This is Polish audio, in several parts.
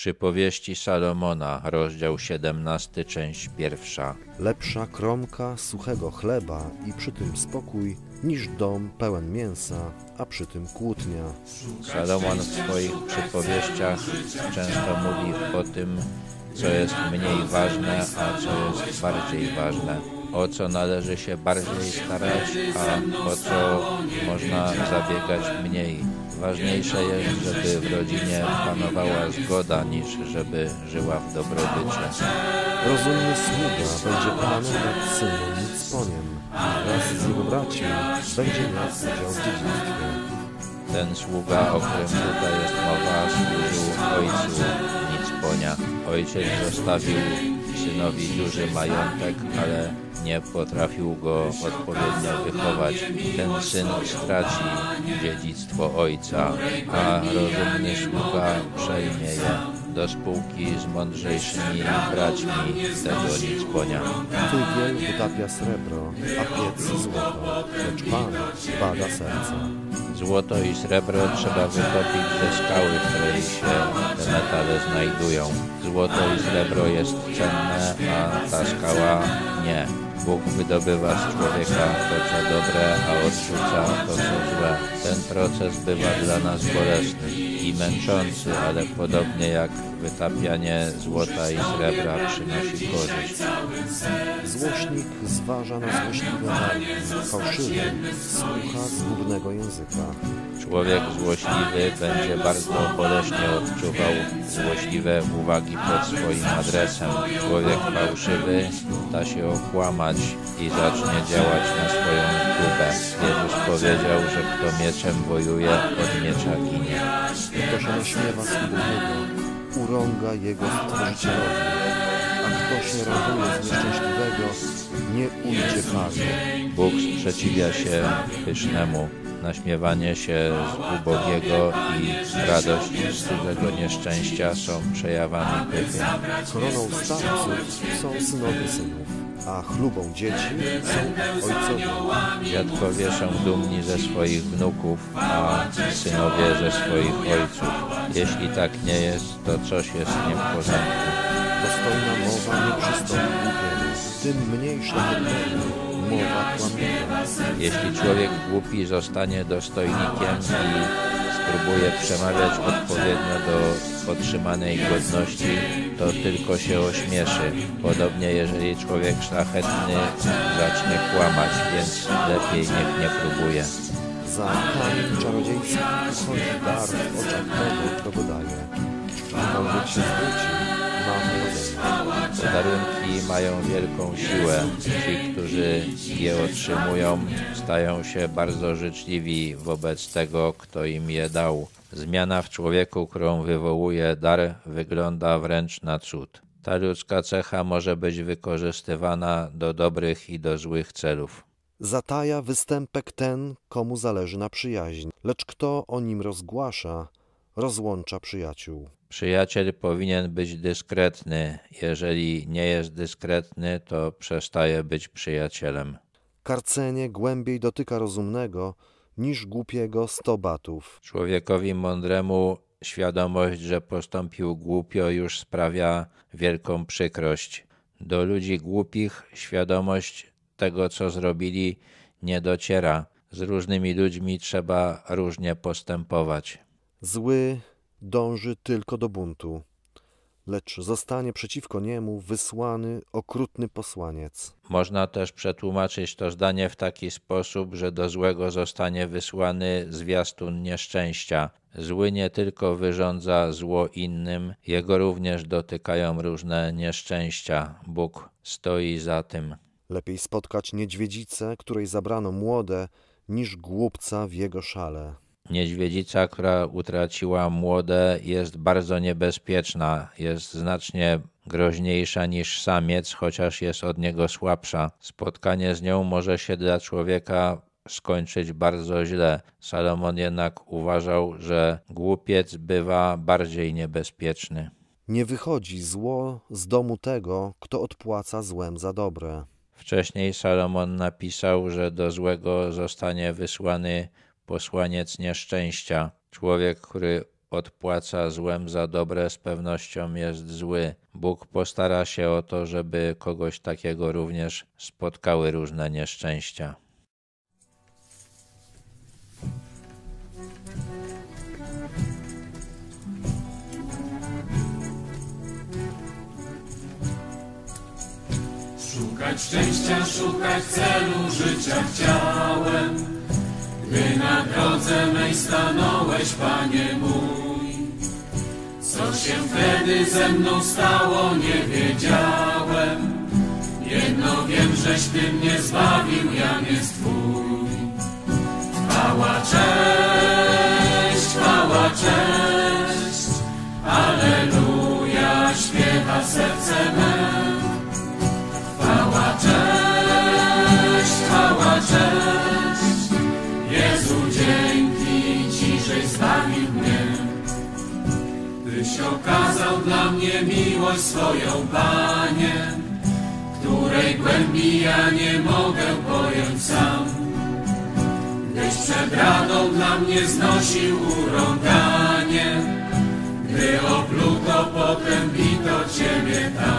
Przypowieści Salomona, rozdział 17, część pierwsza. Lepsza kromka suchego chleba i przy tym spokój, niż dom pełen mięsa, a przy tym kłótnia. Salomon w swoich przypowieściach często mówi o tym, co jest mniej ważne, a co jest bardziej ważne. O co należy się bardziej starać, a o co można zabiegać mniej. Ważniejsze jest, żeby w rodzinie panowała zgoda, niż żeby żyła w dobrobycie. Rozumny sługa będzie panem nad synem Nicponiem. Wraz z jego braćmi będzie miał udział w dziedzictwie. Ten sługa, o którym tutaj jest mowa, służył ojcu Nicponia. Ojciec zostawił synowi duży majątek, ale nie potrafił go odpowiednio wychować. Ten syn straci dziedzictwo ojca, a rozumny sługa przejmie je do spółki z mądrzejszymi braćmi tego Nicponia. Tygiel wytapia srebro, a piec złoto, lecz Pan bada serca. Złoto i srebro trzeba wytopić ze skały, w której się te metale znajdują. Złoto i srebro jest cenne, a ta skała nie. Bóg wydobywa z człowieka to, co dobre, a odrzuca to, co złe. Ten proces bywa dla nas bolesny i męczący, ale podobnie jak wytapianie złota i srebra przynosi korzyść. Złośnik zważa na złośliwe wargi, fałszywy słucha zgubnego języka. Człowiek złośliwy będzie bardzo boleśnie odczuwał złośliwe uwagi pod swoim adresem. Człowiek fałszywy da się okłamać i zacznie działać na swoją kubę. Jezus powiedział, że kto mieczem wojuje, od miecza ginie. Kto się naśmiewa z urąga jego stworzycielowi, kto się raduje z nieszczęśliwego, nie ujdzie kary. Bóg sprzeciwia się pysznemu. Naśmiewanie się z ubogiego i radość z cudzego nieszczęścia są przejawami pychy. Koroną starców są synowie synów, a chlubą dzieci są ojcowie. Dziadkowie są dumni ze swoich wnuków, a synowie ze swoich ojców. Jeśli tak nie jest, to coś jest nie w porządku. Dostojna mowa nie przystoi tym mowa kłamliwa. Jeśli człowiek głupi zostanie dostojnikiem i spróbuje przemawiać odpowiednio do otrzymanej godności, to tylko się ośmieszy. Podobnie jeżeli człowiek szlachetny zacznie kłamać, więc lepiej niech nie próbuje. Za kamień czarodziejski uchodzi dar w oczach tego, kto go daje. Ktokolwiek się zwróci, ma. Te darunki mają wielką siłę. Ci, którzy je otrzymują, stają się bardzo życzliwi wobec tego, kto im je dał. Zmiana w człowieku, którą wywołuje dar, wygląda wręcz na cud. Ta ludzka cecha może być wykorzystywana do dobrych i do złych celów. Zataja występek ten, komu zależy na przyjaźń, lecz kto o nim rozgłasza, rozłącza przyjaciół. Przyjaciel powinien być dyskretny. Jeżeli nie jest dyskretny, to przestaje być przyjacielem. Karcenie głębiej dotyka rozumnego, niż głupiego sto batów. Człowiekowi mądremu świadomość, że postąpił głupio, już sprawia wielką przykrość. Do ludzi głupich świadomość tego, co zrobili, nie dociera. Z różnymi ludźmi trzeba różnie postępować. Zły dąży tylko do buntu, lecz zostanie przeciwko niemu wysłany okrutny posłaniec. Można też przetłumaczyć to zdanie w taki sposób, że do złego zostanie wysłany zwiastun nieszczęścia. Zły nie tylko wyrządza zło innym, jego również dotykają różne nieszczęścia. Bóg stoi za tym. Lepiej spotkać niedźwiedzicę, której zabrano młode, niż głupca w jego szale. Niedźwiedzica, która utraciła młode, jest bardzo niebezpieczna, jest znacznie groźniejsza niż samiec, chociaż jest od niego słabsza. Spotkanie z nią może się dla człowieka skończyć bardzo źle. Salomon jednak uważał, że głupiec bywa bardziej niebezpieczny. Nie wychodzi zło z domu tego, kto odpłaca złem za dobre. Wcześniej Salomon napisał, że do złego zostanie wysłany posłaniec nieszczęścia, człowiek, który odpłaca złem za dobre, z pewnością jest zły. Bóg postara się o to, żeby kogoś takiego również spotkały różne nieszczęścia. Szukać szczęścia, szukać celu życia chciałem, gdy na drodze mej stanąłeś, Panie mój. Co się wtedy ze mną stało, nie wiedziałem. Jedno wiem, żeś Ty mnie zbawił, Jan jest Twój. Chwała, cześć, chwała, cześć, Aleluja, śpiewa serce me. Dla mnie miłość swoją, Panie, której głębi ja nie mogę pojąć sam. Gdyś przed radą dla mnie znosił urąganie, gdy opluto, potem bito Ciebie tam.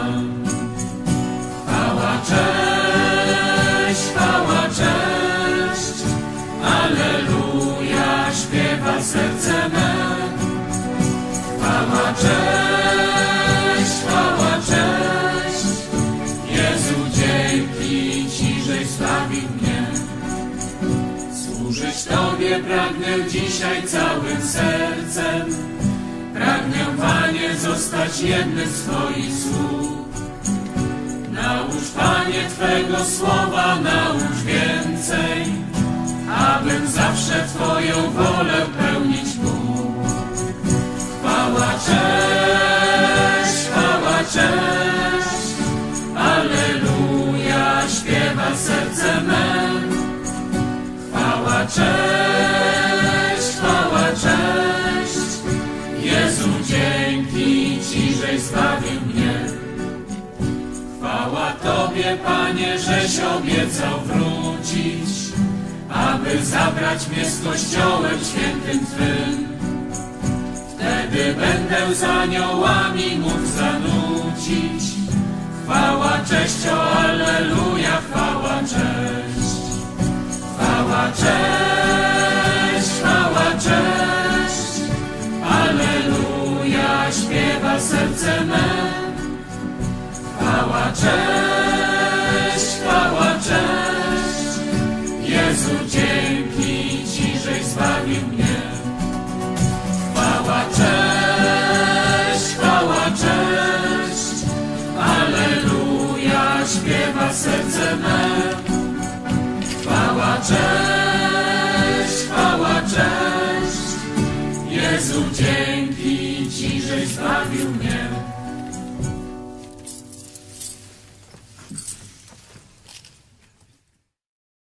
Służyć Tobie pragnę dzisiaj całym sercem, pragnę, Panie, zostać jednym z Twoich sług. Naucz, Panie, Twego słowa, naucz więcej, abym zawsze Twoją wolę pełnić serce me. Chwała, cześć, chwała, cześć, Jezu, dzięki Ci, żeś zbawił mnie. Chwała Tobie, Panie, żeś obiecał wrócić, aby zabrać mnie z Kościołem świętym Twym. Wtedy będę z aniołami mógł zanucić. Chwała, cześć, o Alleluja, chwała, cześć, chwała, cześć. Jezu, dzięki Ci, żeś zbawił